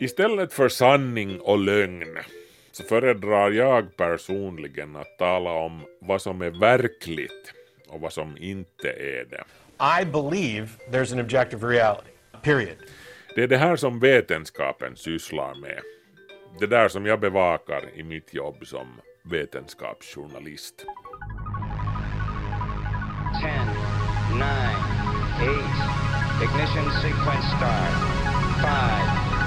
Istället för sanning och lögn så föredrar jag personligen att tala om vad som är verkligt och vad som inte är det. I believe there's an objective reality, period. Det är det här som vetenskapen sysslar med. Det där som jag bevakar i mitt jobb som vetenskapsjournalist. 10, 9, 8, ignition sequence start. 5,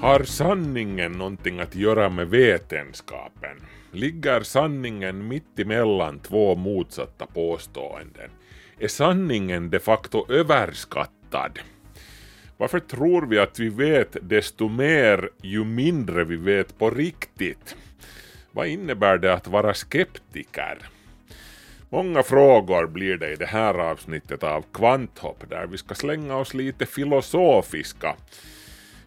Har sanningen någonting att göra med vetenskapen? Ligger sanningen mitt emellan två motsatta påståenden? Är sanningen de facto överskattad? Varför tror vi att vi vet desto mer ju mindre vi vet på riktigt? Vad innebär det att vara skeptiker? Många frågor blir det i det här avsnittet av Kvanthopp där vi ska slänga oss lite filosofiska.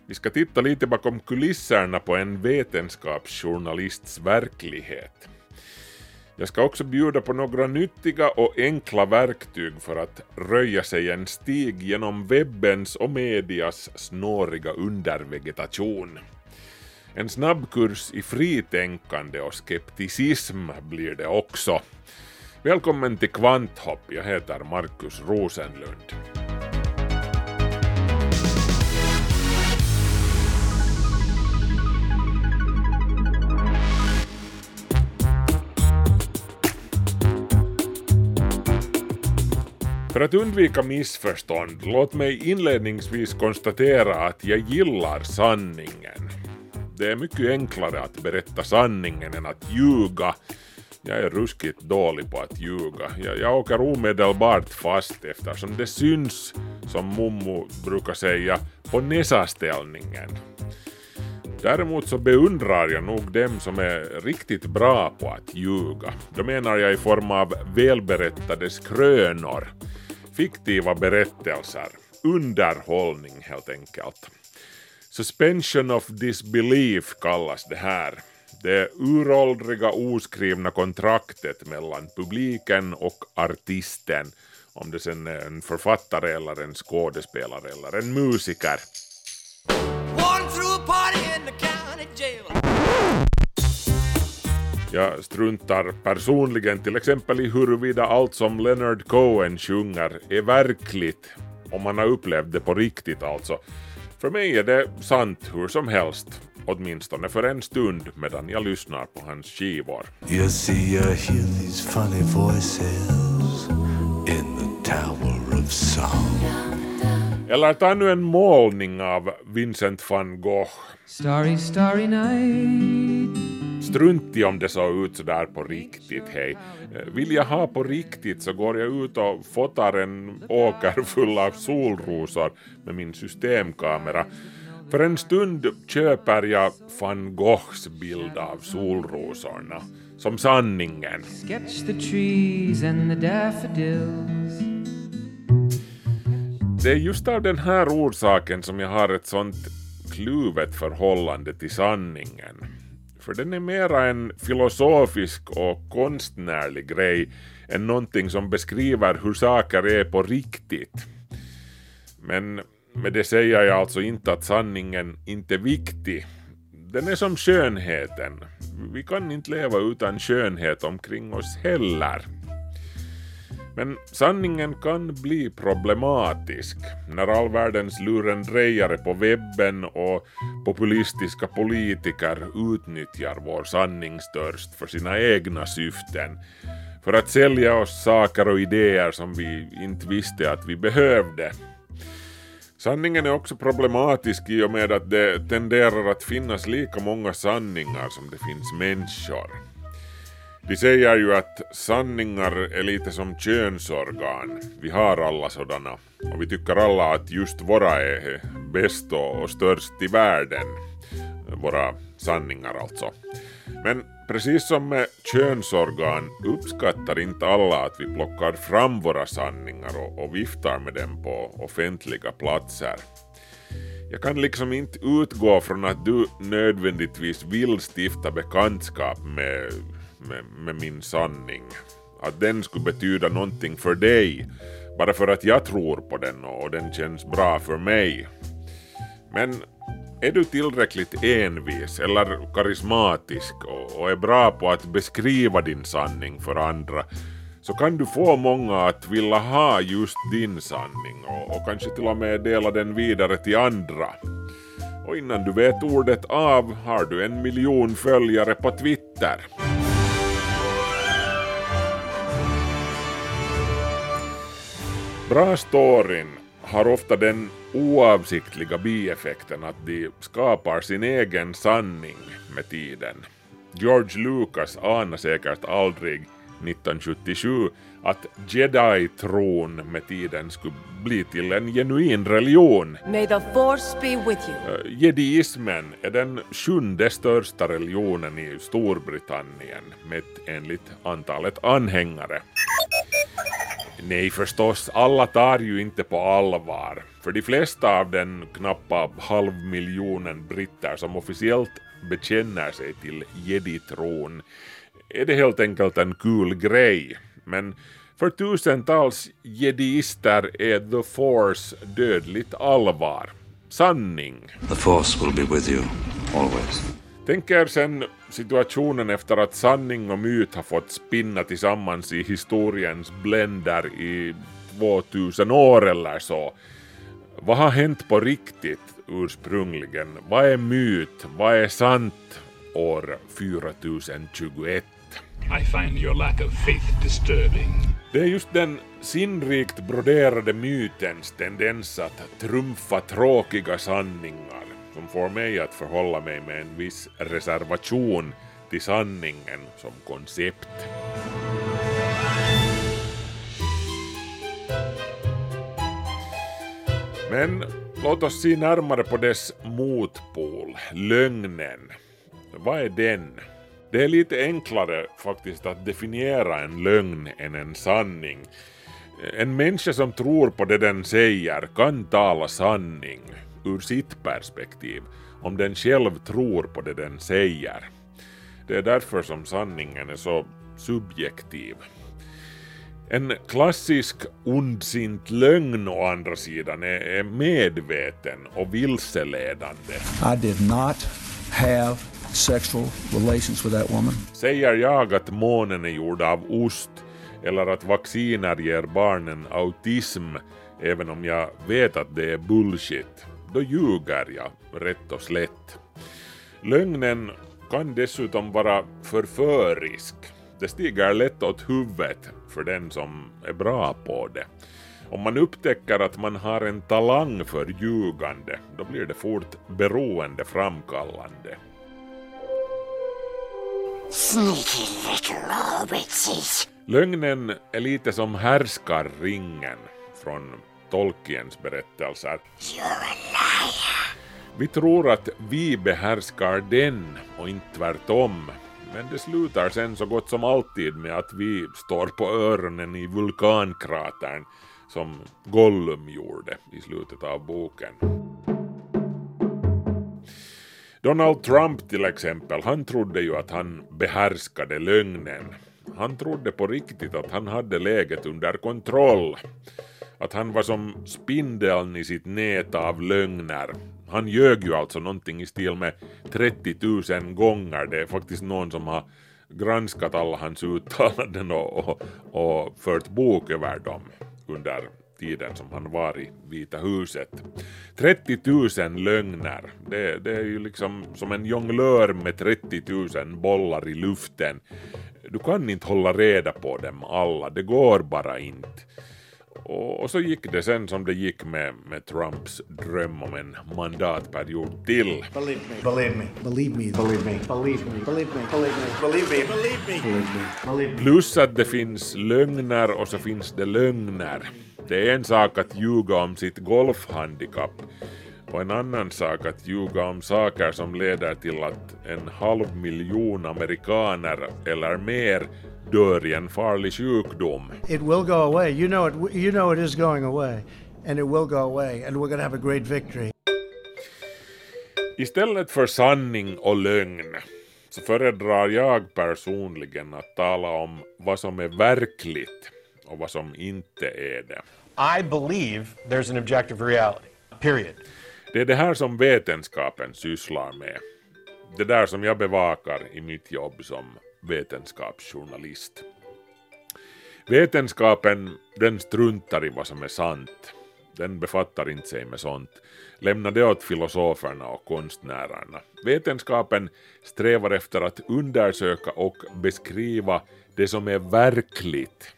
Vi ska titta lite bakom kulisserna på en vetenskapsjournalists verklighet. Jag ska också bjuda på några nyttiga och enkla verktyg för att röja sig en stig genom webbens och medias snåriga undervegetation. En snabbkurs i fritänkande och skepticism blir det också. Välkommen till Kvanthopp, jag heter Markus Rosenlund. För att undvika missförstånd, låt mig inledningsvis konstatera att jag gillar sanningen. Det är mycket enklare att berätta sanningen än att ljuga. Jag är ruskigt dålig på att ljuga. Jag, jag åker omedelbart fast eftersom det syns, som mummo brukar säga, på näsaställningen. Däremot så beundrar jag nog dem som är riktigt bra på att ljuga. Då menar jag i form av välberättade skrönor, fiktiva berättelser, underhållning helt enkelt. Suspension of disbelief kallas det här. Det uråldriga oskrivna kontraktet mellan publiken och artisten, om det sen är en författare eller en skådespelare eller en musiker. One through a party in the county jail. Jag struntar personligen till exempel i huruvida allt som Leonard Cohen sjunger är verkligt, om man har upplevt det på riktigt alltså. För mig är det sant hur som helst, åtminstone för en stund medan jag lyssnar på hans skivor. You see, you hear these funny voices in the Tower of Song. Eller ta nu en målning av Vincent van Gogh. Starry, starry night. Strunt i om det såg ut sådär på riktigt, hej. Eh, Vill jag ha på riktigt så går jag ut och fotar en åker full av solrosor med min systemkamera. För en stund köper jag van Goghs bild av solrosorna som sanningen. Det är just av den här orsaken som jag har ett sånt kluvet förhållande till sanningen. För den är mera en filosofisk och konstnärlig grej än någonting som beskriver hur saker är på riktigt. Men med det säger jag alltså inte att sanningen inte är viktig. Den är som skönheten. Vi kan inte leva utan skönhet omkring oss heller. Men sanningen kan bli problematisk när all världens lurendrejare på webben och populistiska politiker utnyttjar vår sanningstörst för sina egna syften. För att sälja oss saker och idéer som vi inte visste att vi behövde. Sanningen är också problematisk i och med att det tenderar att finnas lika många sanningar som det finns människor. De säger ju att sanningar är lite som könsorgan. Vi har alla sådana. Och vi tycker alla att just våra är bäst och störst i världen. Våra sanningar alltså. Men precis som med könsorgan uppskattar inte alla att vi plockar fram våra sanningar och, och viftar med dem på offentliga platser. Jag kan liksom inte utgå från att du nödvändigtvis vill stifta bekantskap med, med, med min sanning. Att den skulle betyda någonting för dig bara för att jag tror på den och den känns bra för mig. Men är du tillräckligt envis eller karismatisk och, är bra på att beskriva din sanning för andra så kan du få många att vilja ha just din sanning och, och kanske till och med dela den vidare till andra. Och innan du vet ordet av har du en miljon följare på Twitter. Bra storyn har ofta den oavsiktliga bieffekten att de skapar sin egen sanning med tiden. George Lucas anar säkert aldrig 1977 att jedi-tron med tiden skulle bli till en genuin religion. May the force be with you. Uh, Jediismen är den sjunde största religionen i Storbritannien mätt enligt antalet anhängare. Nej förstås, alla tar ju inte på allvar. För de flesta av den knappa halvmiljonen britter som officiellt bekänner sig till jeditron är det helt enkelt en kul grej. Men för tusentals jediister är the force dödligt allvar. Sanning. The Force will be with you, always. Tänk er sen situationen efter att sanning och myt har fått spinna tillsammans i historiens bländer i 2000 år eller så. Vad har hänt på riktigt ursprungligen? Vad är myt? Vad är sant år 4021? I find your lack of faith disturbing. Det är just den sinnrikt broderade mytens tendens att trumfa tråkiga sanningar som får mig att förhålla mig med en viss reservation till sanningen som koncept. Men låt oss se närmare på dess motpol, lögnen. Vad är den? Det är lite enklare faktiskt att definiera en lögn än en sanning. En människa som tror på det den säger kan tala sanning ur sitt perspektiv om den själv tror på det den säger. Det är därför som sanningen är så subjektiv. En klassisk ondsint lögn å andra sidan är, medveten och vilseledande. I did not have sexual relations with that woman. Säger jag att månen är gjord av ost eller att vacciner ger barnen autism även om jag vet att det är bullshit, då ljuger jag rätt och slätt. Lögnen kan dessutom vara förförisk. Det stiger lätt åt huvudet för den som är bra på det. Om man upptäcker att man har en talang för ljugande, då blir det fort beroendeframkallande. Sneaky little bitches. Lögnen är lite som härskarringen från Tolkiens berättelser. You're a liar. Vi tror att vi behärskar den och inte tvärtom. Men det slutar sen så gott som alltid med att vi står på öronen i vulkankratern som Gollum gjorde i slutet av boken. Donald Trump till exempel, han trodde ju att han behärskade lögnen. Han trodde på riktigt att han hade läget under kontroll. Att han var som spindeln i sitt nät av lögner. Han ljög ju alltså någonting i stil med 30 000 gånger. Det är faktiskt någon som har granskat alla hans uttalanden och, och, och fört bok över dem under tiden som han var i Vita huset. 30 000 lögner, det, det är ju liksom som en jonglör med 30 000 bollar i luften. Du kan inte hålla reda på dem alla, det går bara inte. Och, och så gick det sen som det gick med, med Trumps dröm om en mandatperiod till. Believe me. Believe me. Believe me. Believe me. Believe me. Believe me. Believe me. Believe me. Believe me. Believe me. Believe me. Plus att det finns lögner och så finns det lögner. Det är en sak att ljuga om sitt golfhandikapp och en annan sak att ljuga om saker som leder till att en halv miljon amerikaner eller mer dör i en farlig sjukdom. It will go away. You know it. You know it is going away, and it will go away, and we're going to have a great victory. Istället för sanning och lögn så föredrar jag personligen att tala om vad som är verkligt och vad som inte är det. I believe there's an objective reality. Period. Det är det här som vetenskapen sysslar med. Det där som jag bevakar i mitt jobb som vetenskapsjournalist. Vetenskapen, den struntar i vad som är sant. Den befattar inte sig med sånt. Lämna det åt filosoferna och konstnärerna. Vetenskapen strävar efter att undersöka och beskriva det som är verkligt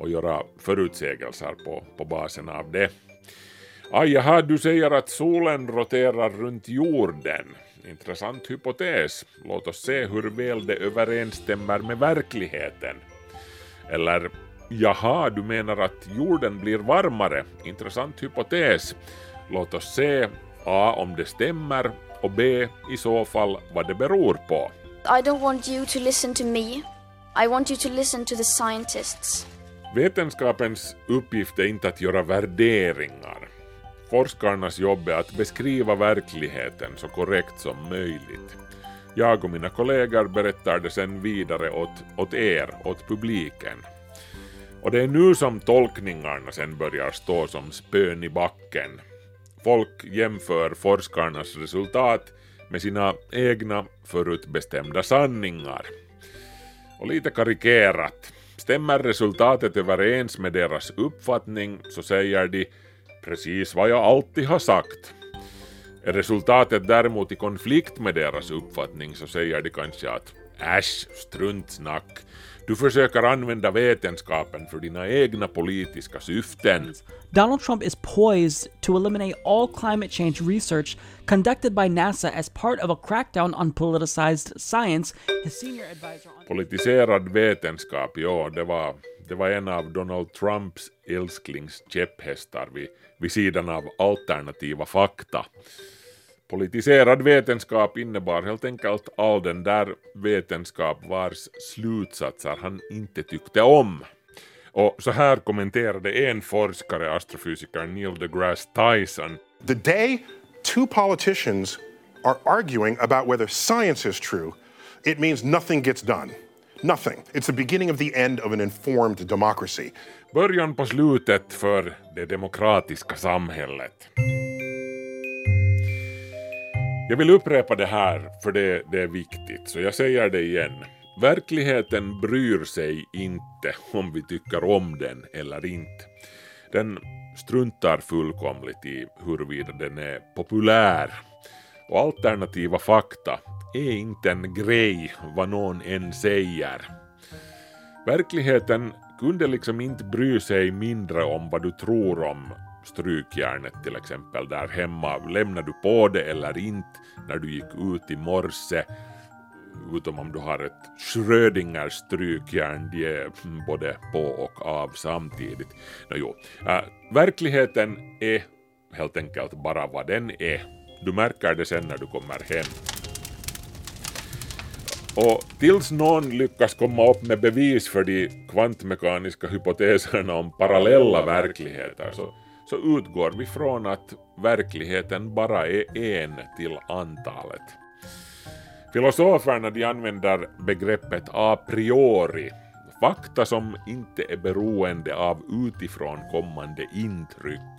och göra förutsägelser på, på basen av det. Aj, jaha, du säger att solen roterar runt jorden. Intressant hypotes. Låt oss se hur väl det överensstämmer med verkligheten. Eller, jaha, du menar att jorden blir varmare. Intressant hypotes. Låt oss se A. om det stämmer och B. i så fall vad det beror på. I don't want you to listen to me. I want you to listen to the scientists. Vetenskapens uppgift är inte att göra värderingar. Forskarnas jobb är att beskriva verkligheten så korrekt som möjligt. Jag och mina kollegor berättar det sen vidare åt, åt er, åt publiken. Och det är nu som tolkningarna sen börjar stå som spön i backen. Folk jämför forskarnas resultat med sina egna förutbestämda sanningar. Och lite karikerat, stämmer resultatet överens med deras uppfattning så säger de precis vad jag alltid har sagt. Är resultatet däremot i konflikt med deras uppfattning så säger de kanske att äsch, struntsnack, du försöker använda vetenskapen för dina egna politiska syften. Donald Trump is poised to eliminate all climate change research conducted by NASA as part of a crackdown on politicized science. His senior advisor on Politiserad vetenskap, ja, det var, det var en av Donald Trumps älsklingskäpphästar vid, vid sidan av alternativa fakta. Politiserad vetenskap innebar helt enkelt all den där vetenskap vars slutsatser han inte tyckte om. Och så här kommenterade en forskare, astrofysikern Neil deGrasse Tyson. The day two politicians are arguing about whether science is true, it means nothing gets done. Nothing. It's the beginning of the end of an informed democracy. Början på slutet för det demokratiska samhället. Jag vill upprepa det här för det, det är viktigt, så jag säger det igen. Verkligheten bryr sig inte om vi tycker om den eller inte. Den struntar fullkomligt i huruvida den är populär. Och alternativa fakta är inte en grej vad någon än säger. Verkligheten kunde liksom inte bry sig mindre om vad du tror om strykjärnet till exempel där hemma. Lämnar du på det eller inte när du gick ut i morse? Utom om du har ett Schrödingers strykjärn, de är både på och av samtidigt. Nå jo, äh, verkligheten är helt enkelt bara vad den är. Du märker det sen när du kommer hem. Och tills någon lyckas komma upp med bevis för de kvantmekaniska hypoteserna om parallella verkligheter så, så utgår vi från att verkligheten bara är en till antalet. Filosoferna de använder begreppet a priori, fakta som inte är beroende av utifrån kommande intryck.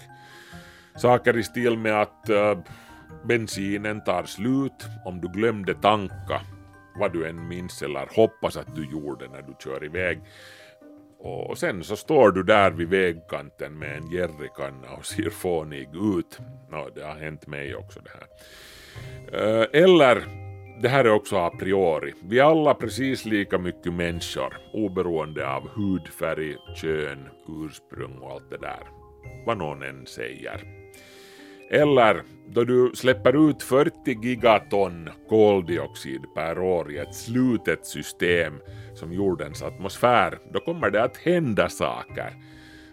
Saker i stil med att äh, bensinen tar slut om du glömde tanka vad du än minns eller hoppas att du gjorde när du kör iväg. Och sen så står du där vid vägkanten med en jerrykanna och ser fånig ut. No, det har hänt mig också det här. Eh, eller, det här är också a priori, vi är alla precis lika mycket människor oberoende av hudfärg, kön, ursprung och allt det där. Vad någon än säger. Eller då du släpper ut 40 gigaton koldioxid per år i ett slutet system som jordens atmosfär, då kommer det att hända saker.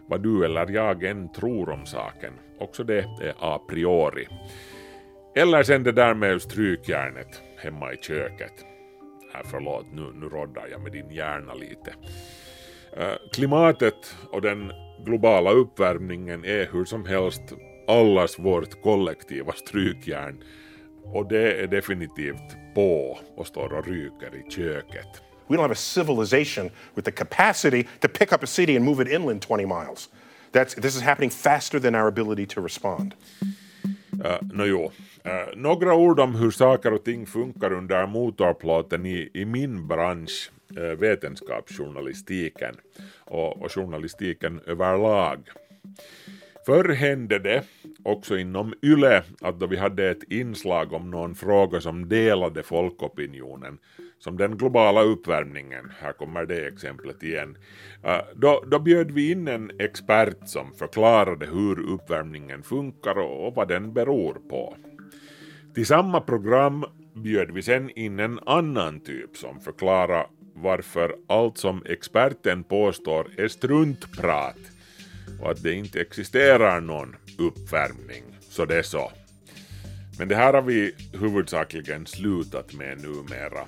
vad du eller jag än tror om saken. Också det är a priori. Eller sen det där med strykjärnet hemma i köket. Äh, förlåt, nu, nu roddar jag med din hjärna lite. Äh, klimatet och den globala uppvärmningen är hur som helst allas vårt kollektiva strykjärn och det är definitivt på och står och ryker i köket. We don't have a civilization with the capacity to pick up a city and move it inland 20 miles. That's, this is happening faster than our ability to respond. Uh, no, jo. Uh, några ord om hur saker och ting funkar under motorplåten i, i min bransch, uh, vetenskapsjournalistiken och, och journalistiken överlag. Förr hände det, också inom YLE, att då vi hade ett inslag om någon fråga som delade folkopinionen, som den globala uppvärmningen, här kommer det exemplet igen, eh, då, då bjöd vi in en expert som förklarade hur uppvärmningen funkar och, och vad den beror på. Till samma program bjöd vi sen in en annan typ som förklarade varför allt som experten påstår är struntprat och att det inte existerar någon uppvärmning, så det är så. Men det här har vi huvudsakligen slutat med numera.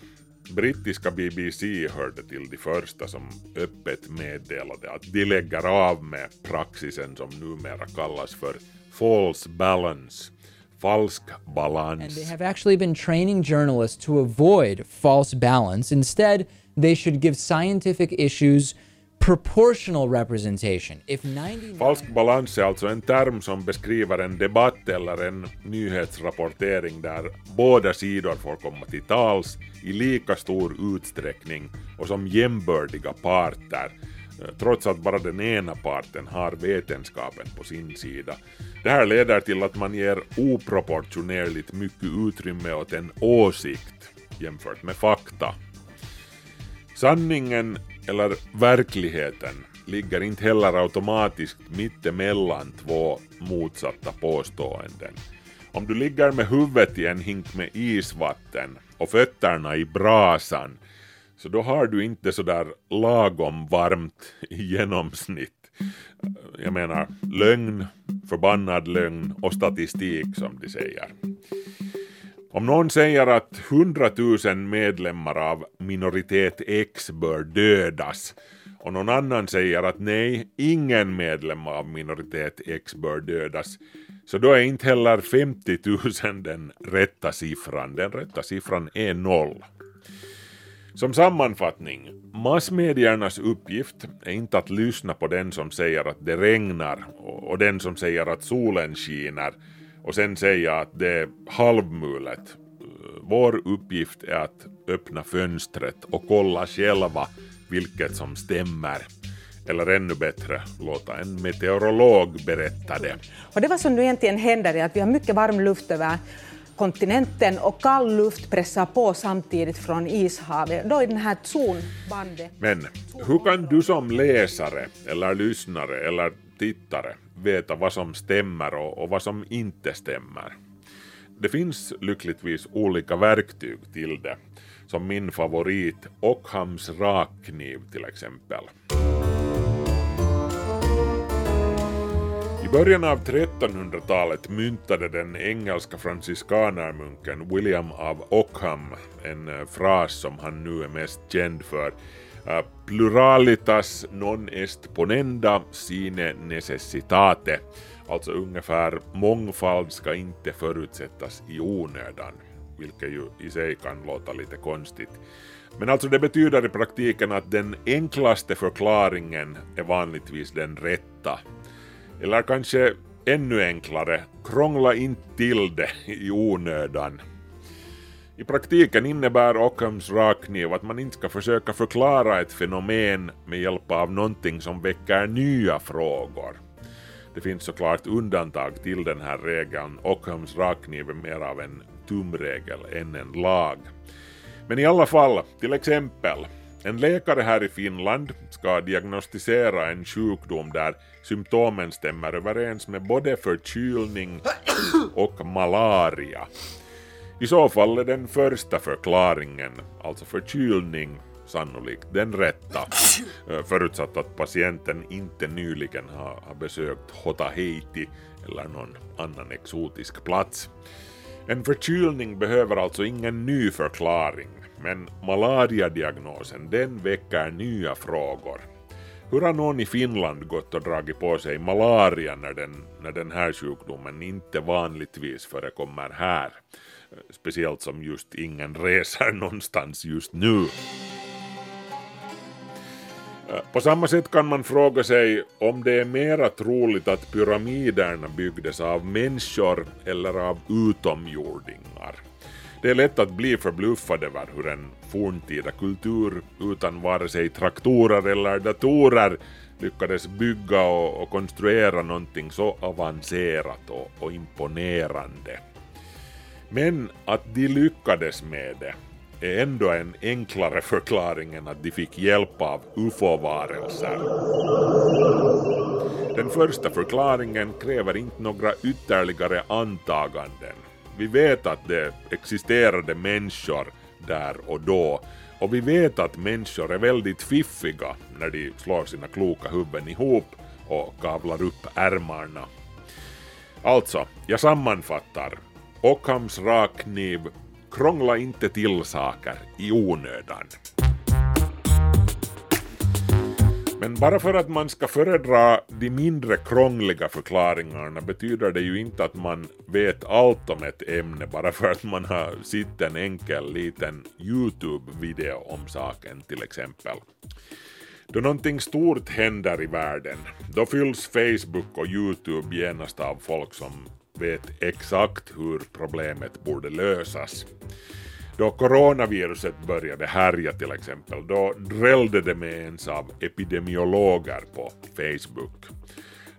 Brittiska BBC hörde till de första som öppet meddelade att de lägger av med praxisen som numera kallas för false balance, falsk balans. And they have actually been training journalists to avoid false balance. Instead, they should give scientific issues proportional representation. If 99... Falsk balans är alltså en term som beskriver en debatt eller en nyhetsrapportering där båda sidor får komma till tals i lika stor utsträckning och som jämbördiga parter eh, trots att bara den ena parten har vetenskapen på sin sida. Det här leder till att man ger oproportionerligt mycket utrymme åt en åsikt jämfört med fakta. Sanningen eller verkligheten ligger inte heller automatiskt mittemellan två motsatta påståenden. Om du ligger med huvudet i en hink med isvatten och fötterna i brasan så då har du inte sådär lagom varmt i genomsnitt. Jag menar lögn, förbannad lögn och statistik som de säger. Om någon säger att 100 000 medlemmar av minoritet X bör dödas och någon annan säger att nej, ingen medlem av minoritet X bör dödas, så då är inte heller 50 000 den rätta siffran. Den rätta siffran är noll. Som sammanfattning, massmediernas uppgift är inte att lyssna på den som säger att det regnar och den som säger att solen skiner och sen säga att det är halvmulet. Vår uppgift är att öppna fönstret och kolla själva vilket som stämmer. Eller ännu bättre, låta en meteorolog berätta det. Och det var som nu egentligen händer är att vi har mycket varm luft över kontinenten och kall luft pressar på samtidigt från ishavet. Då är den här zonbandet... Men hur kan du som läsare eller lyssnare eller tittare veta vad som stämmer och, och vad som inte stämmer? Det finns lyckligtvis olika verktyg till det, som min favorit Ockhams rakkniv till exempel. Början av 1300-talet myntade den engelska franciskanermunken William av Ockham en eh, fras som han nu är mest känd för. Eh, pluralitas non est ponenda sine necessitate. Alltså ungefär mångfald ska inte förutsättas i onödan. Vilket ju i sig kan låta lite konstigt. Men alltså det betyder i praktiken att den enklaste förklaringen är vanligtvis den rätta. Eller kanske ännu enklare, krångla inte till det i onödan. I praktiken innebär Ockhams rakkniv att man inte ska försöka förklara ett fenomen med hjälp av någonting som väcker nya frågor. Det finns såklart undantag till den här regeln. Ockhams rakkniv är mer av en tumregel än en lag. Men i alla fall, till exempel, en läkare här i Finland ska diagnostisera en sjukdom där symptomen stämmer överens med både förkylning och malaria. I så fall är den första förklaringen, alltså förkylning, sannolikt den rätta, eh, förutsatt att patienten inte nyligen har, besökt Haiti eller någon annan exotisk plats. En förkylning behöver alltså ingen ny förklaring, men malariadiagnosen den väcker nya frågor. Hur har någon i Finland gått och dragit på sig malaria när den, när den här sjukdomen inte vanligtvis förekommer här? Speciellt som just ingen reser någonstans just nu. På samma sätt kan man fråga sig om det är mera troligt att pyramiderna byggdes av människor eller av utomjordingar. Det är lätt att bli förbluffad över hur en forntida kultur utan vare sig traktorer eller datorer lyckades bygga och, och konstruera någonting så avancerat och, och imponerande. Men att de lyckades med det är ändå en enklare förklaring än att de fick hjälp av ufo-varelser. Den första förklaringen kräver inte några ytterligare antaganden. Vi vet att det existerade människor där och då och vi vet att människor är väldigt fiffiga när de slår sina kloka huvuden ihop och kavlar upp ärmarna. Alltså, jag sammanfattar. Ockhams rakkniv Krångla inte till saker i onödan. Men bara för att man ska föredra de mindre krångliga förklaringarna betyder det ju inte att man vet allt om ett ämne bara för att man har sett en enkel liten YouTube-video om saken till exempel. Då någonting stort händer i världen, då fylls Facebook och YouTube genast av folk som vet exakt hur problemet borde lösas. Då coronaviruset började härja till exempel, då drällde det med ens av epidemiologer på Facebook.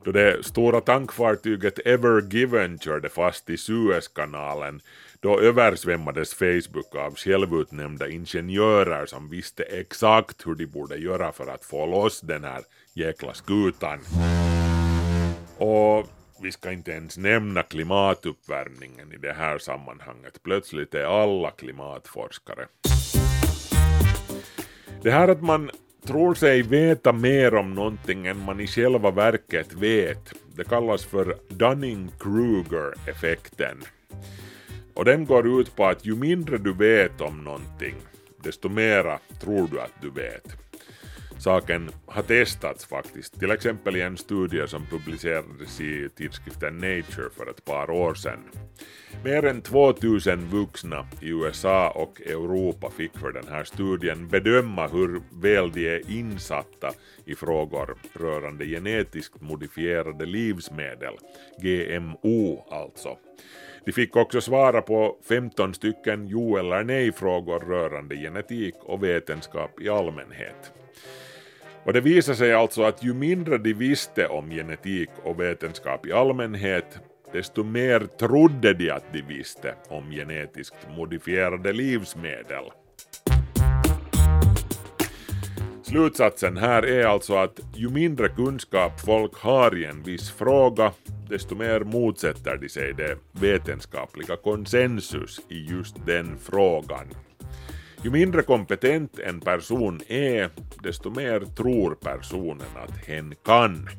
Då det stora tankfartyget Ever Given körde fast i Suezkanalen, då översvämmades Facebook av självutnämnda ingenjörer som visste exakt hur de borde göra för att få loss den här jäkla skutan. Och vi ska inte ens nämna klimatuppvärmningen i det här sammanhanget. Plötsligt är alla klimatforskare. Det här att man tror sig veta mer om någonting än man i själva verket vet, det kallas för Dunning-Kruger-effekten. Och den går ut på att ju mindre du vet om någonting, desto mera tror du att du vet saken har testats faktiskt, till exempel i en studie som publicerades i tidskriften Nature för ett par år sedan. Mer än 2000 vuxna i USA och Europa fick för den här studien bedöma hur väl de är insatta i frågor rörande genetiskt modifierade livsmedel, GMO alltså. De fick också svara på 15 stycken jo eller nej-frågor rörande genetik och vetenskap i allmänhet. Och det visade sig alltså att ju mindre de visste om genetik och vetenskap i allmänhet, desto mer trodde de att de visste om genetiskt modifierade livsmedel. Slutsatsen här är alltså att ju mindre kunskap folk har i en viss fråga, desto mer motsätter de sig det vetenskapliga konsensus i just den frågan. Ju mindre kompetent en person är, desto mer tror personen att hen kan.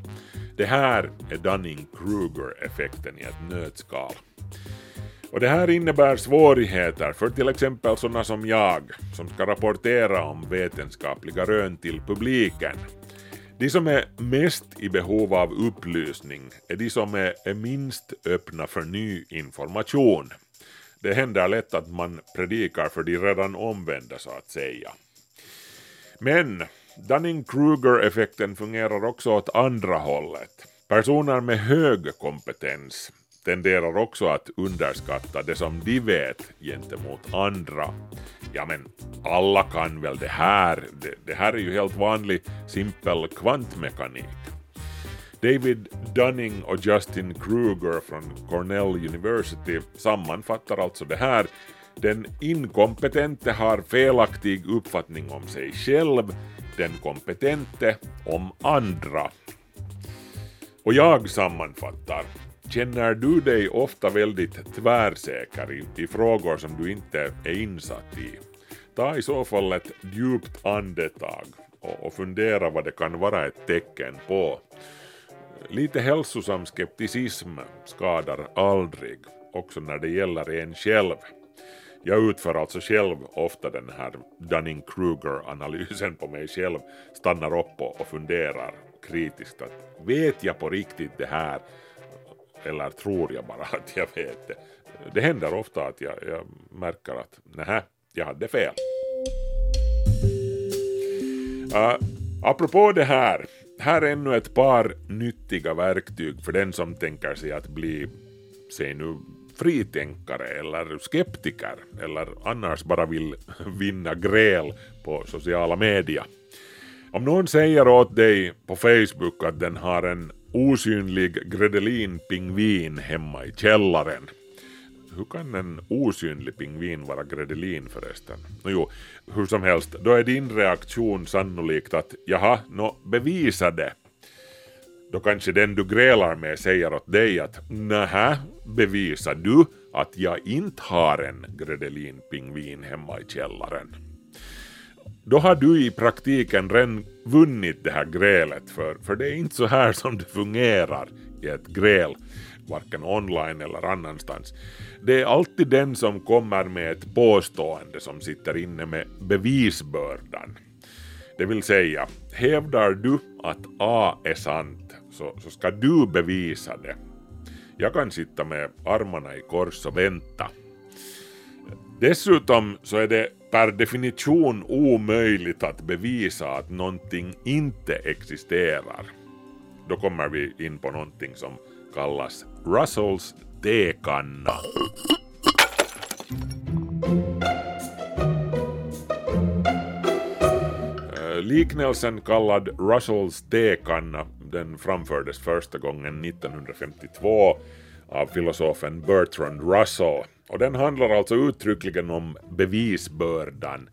Det här är Dunning-Kruger-effekten i ett nötskal. Och det här innebär svårigheter för till exempel sådana som jag, som ska rapportera om vetenskapliga rön till publiken. De som är mest i behov av upplysning är de som är minst öppna för ny information. Det händer lätt att man predikar för de redan omvända så att säga. Men Dunning-Kruger-effekten fungerar också åt andra hållet. Personer med hög kompetens tenderar också att underskatta det som de vet gentemot andra. Ja men alla kan väl det här, det, det här är ju helt vanlig simpel kvantmekanik. David Dunning och Justin Kruger från Cornell University sammanfattar alltså det här. Den inkompetente har felaktig uppfattning om sig själv, den kompetente om andra. Och jag sammanfattar. Känner du dig ofta väldigt tvärsäker i, i frågor som du inte är insatt i? ta i så fall ett djupt andetag och, och fundera vad det kan vara ett tecken på. Lite hälsosam skepticism skadar aldrig, också när det gäller en själv. Jag utför alltså själv ofta den här Dunning-Kruger-analysen på mig själv, stannar upp och funderar kritiskt att vet jag på riktigt det här? Eller tror jag bara att jag vet det? Det händer ofta att jag, jag märker att nähä, jag hade fel. Uh, apropå det här, här är ännu ett par nyttiga verktyg för den som tänker sig att bli, säg nu, fritänkare eller skeptiker eller annars bara vill vinna gräl på sociala medier. Om någon säger åt dig på Facebook att den har en osynlig Gredelin-pingvin hemma i källaren. Hur kan en osynlig pingvin vara Gredelin förresten? No, jo, hur som helst, då är din reaktion sannolikt att jaha, nå bevisa det. Då kanske den du grälar med säger åt dig att nähä, bevisa du att jag inte har en gredelinpingvin hemma i källaren? Då har du i praktiken redan vunnit det här grälet, för, för det är inte så här som det fungerar i ett gräl, varken online eller annanstans. Det är alltid den som kommer med ett påstående som sitter inne med bevisbördan. Det vill säga, hävdar du att A är sant så, så ska du bevisa det. Jag kan sitta med armarna i kors och vänta. Dessutom så är det per definition omöjligt att bevisa att någonting inte existerar. Då kommer vi in på någonting som kallas Russells tekanna. Äh, Liknelsen kallad Russells tekanna den framfördes första gången 1952 av filosofen Bertrand Russell och den handlar alltså uttryckligen om bevisbördan.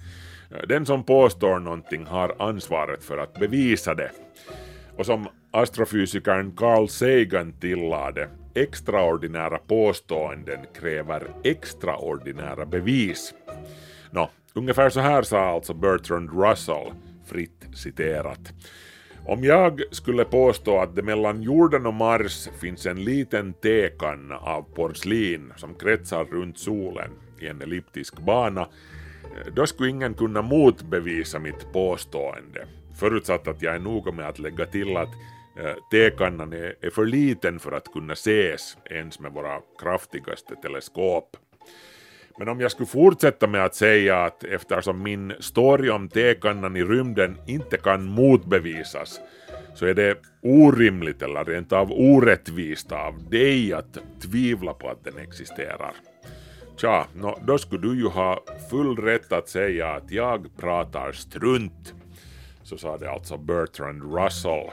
Äh, den som påstår någonting har ansvaret för att bevisa det. Och som astrofysikern Carl Sagan tillade, extraordinära påståenden kräver extraordinära bevis. Nå, ungefär så här sa alltså Bertrand Russell, fritt citerat. Om jag skulle påstå att det mellan jorden och Mars finns en liten tekanna av porslin som kretsar runt solen i en elliptisk bana, då skulle ingen kunna motbevisa mitt påstående, förutsatt att jag är noga med att lägga till att eh, tekannan är för liten för att kunna ses ens med våra kraftigaste teleskop. Men om jag skulle fortsätta med att säga att eftersom min story om tekannan i rymden inte kan motbevisas så är det orimligt eller rent av orättvist av dig att tvivla på att den existerar. Tja, no, då skulle du ju ha full rätt att säga att jag pratar strunt. Så sa det alltså Bertrand Russell.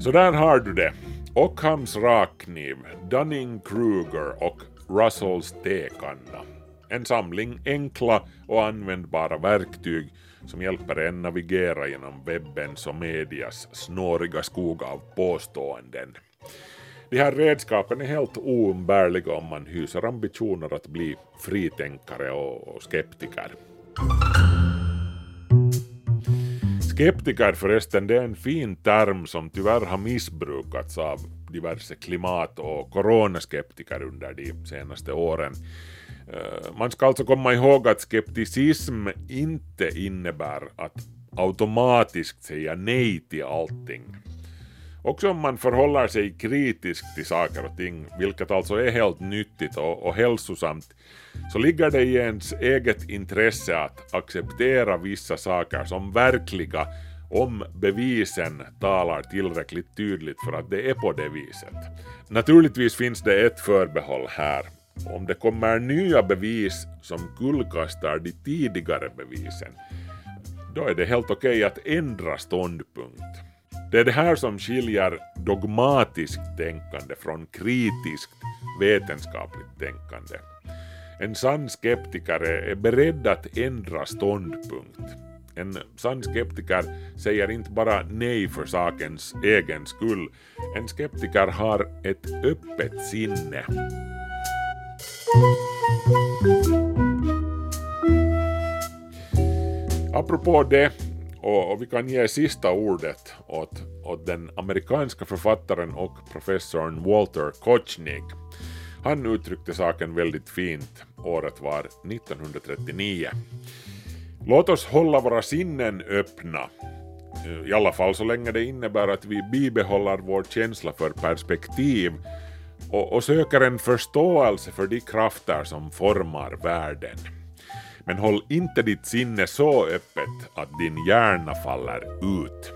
Så där har du det. Ockhams rakkniv, Dunning-Kruger och Russells tekanna. En samling enkla och användbara verktyg som hjälper en navigera genom webbens och medias snåriga skog av påståenden. De här redskapen är helt oumbärliga om man hyser ambitioner att bli fritänkare och skeptiker. Skeptiker förresten, det är en fin term som tyvärr har missbrukats av diverse klimat och coronaskeptiker under de senaste åren. Eh, man ska alltså komma ihåg att skepticism inte innebär att automatiskt säga nej till allting. Också om man förhåller sig kritiskt till saker och ting, vilket alltså är helt nyttigt och, och hälsosamt, så ligger det i ens eget intresse att acceptera vissa saker som verkliga om bevisen talar tillräckligt tydligt för att det är på det viset. Naturligtvis finns det ett förbehåll här. Om det kommer nya bevis som kullkastar de tidigare bevisen, då är det helt okej okay att ändra ståndpunkt. Det är det här som skiljer dogmatiskt tänkande från kritiskt vetenskapligt tänkande. En sann skeptiker är beredd att ändra ståndpunkt. En sann skeptiker säger inte bara nej för sakens egen skull. En skeptiker har ett öppet sinne. Apropå det, och, och vi kan ge sista ordet åt, åt den amerikanska författaren och professorn Walter Kochnig. Han uttryckte saken väldigt fint. Året var 1939. Låt oss hålla våra sinnen öppna. I alla fall så länge det innebär att vi bibehåller vår känsla för perspektiv och, och söker en förståelse för de krafter som formar världen. Men håll inte ditt sinne så öppet att din hjärna faller ut.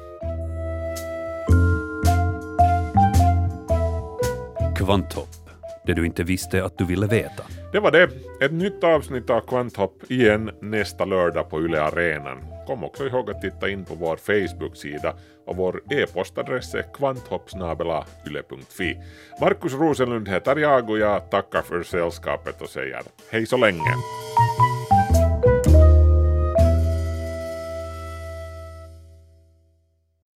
Kvanthopp, det du inte visste att du ville veta. Det var det. Ett nytt avsnitt av Kvanthopp igen nästa lördag på Yle Arenan. Kom också ihåg att titta in på vår Facebook-sida och vår e-postadress är kvanthoppsnabela.yle.fi. Markus Rosenlund heter jag och jag tackar för sällskapet och säger hej så länge.